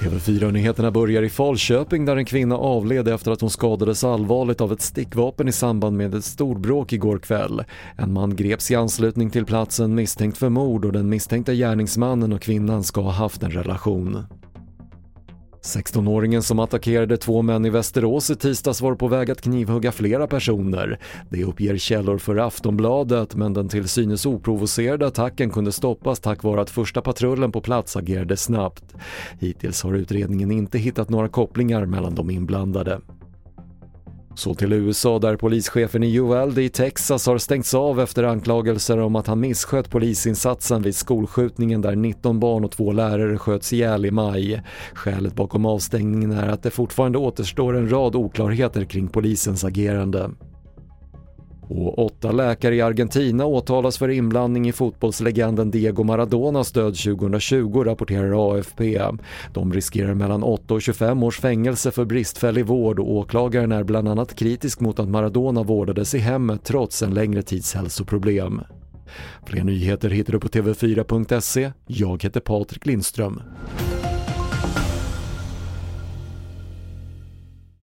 TV4-nyheterna börjar i Falköping där en kvinna avled efter att hon skadades allvarligt av ett stickvapen i samband med ett storbråk igår kväll. En man greps i anslutning till platsen misstänkt för mord och den misstänkta gärningsmannen och kvinnan ska ha haft en relation. 16-åringen som attackerade två män i Västerås i tisdags var på väg att knivhugga flera personer. Det uppger källor för Aftonbladet men den till synes oprovocerade attacken kunde stoppas tack vare att första patrullen på plats agerade snabbt. Hittills har utredningen inte hittat några kopplingar mellan de inblandade. Så till USA där polischefen i Uvalde i Texas har stängts av efter anklagelser om att han misskött polisinsatsen vid skolskjutningen där 19 barn och två lärare sköts ihjäl i maj. Skälet bakom avstängningen är att det fortfarande återstår en rad oklarheter kring polisens agerande. Och åtta läkare i Argentina åtalas för inblandning i fotbollslegenden Diego Maradonas död 2020 rapporterar AFP. De riskerar mellan 8 och 25 års fängelse för bristfällig vård och åklagaren är bland annat kritisk mot att Maradona vårdades i hemmet trots en längre tids hälsoproblem. Fler nyheter hittar du på TV4.se. Jag heter Patrik Lindström.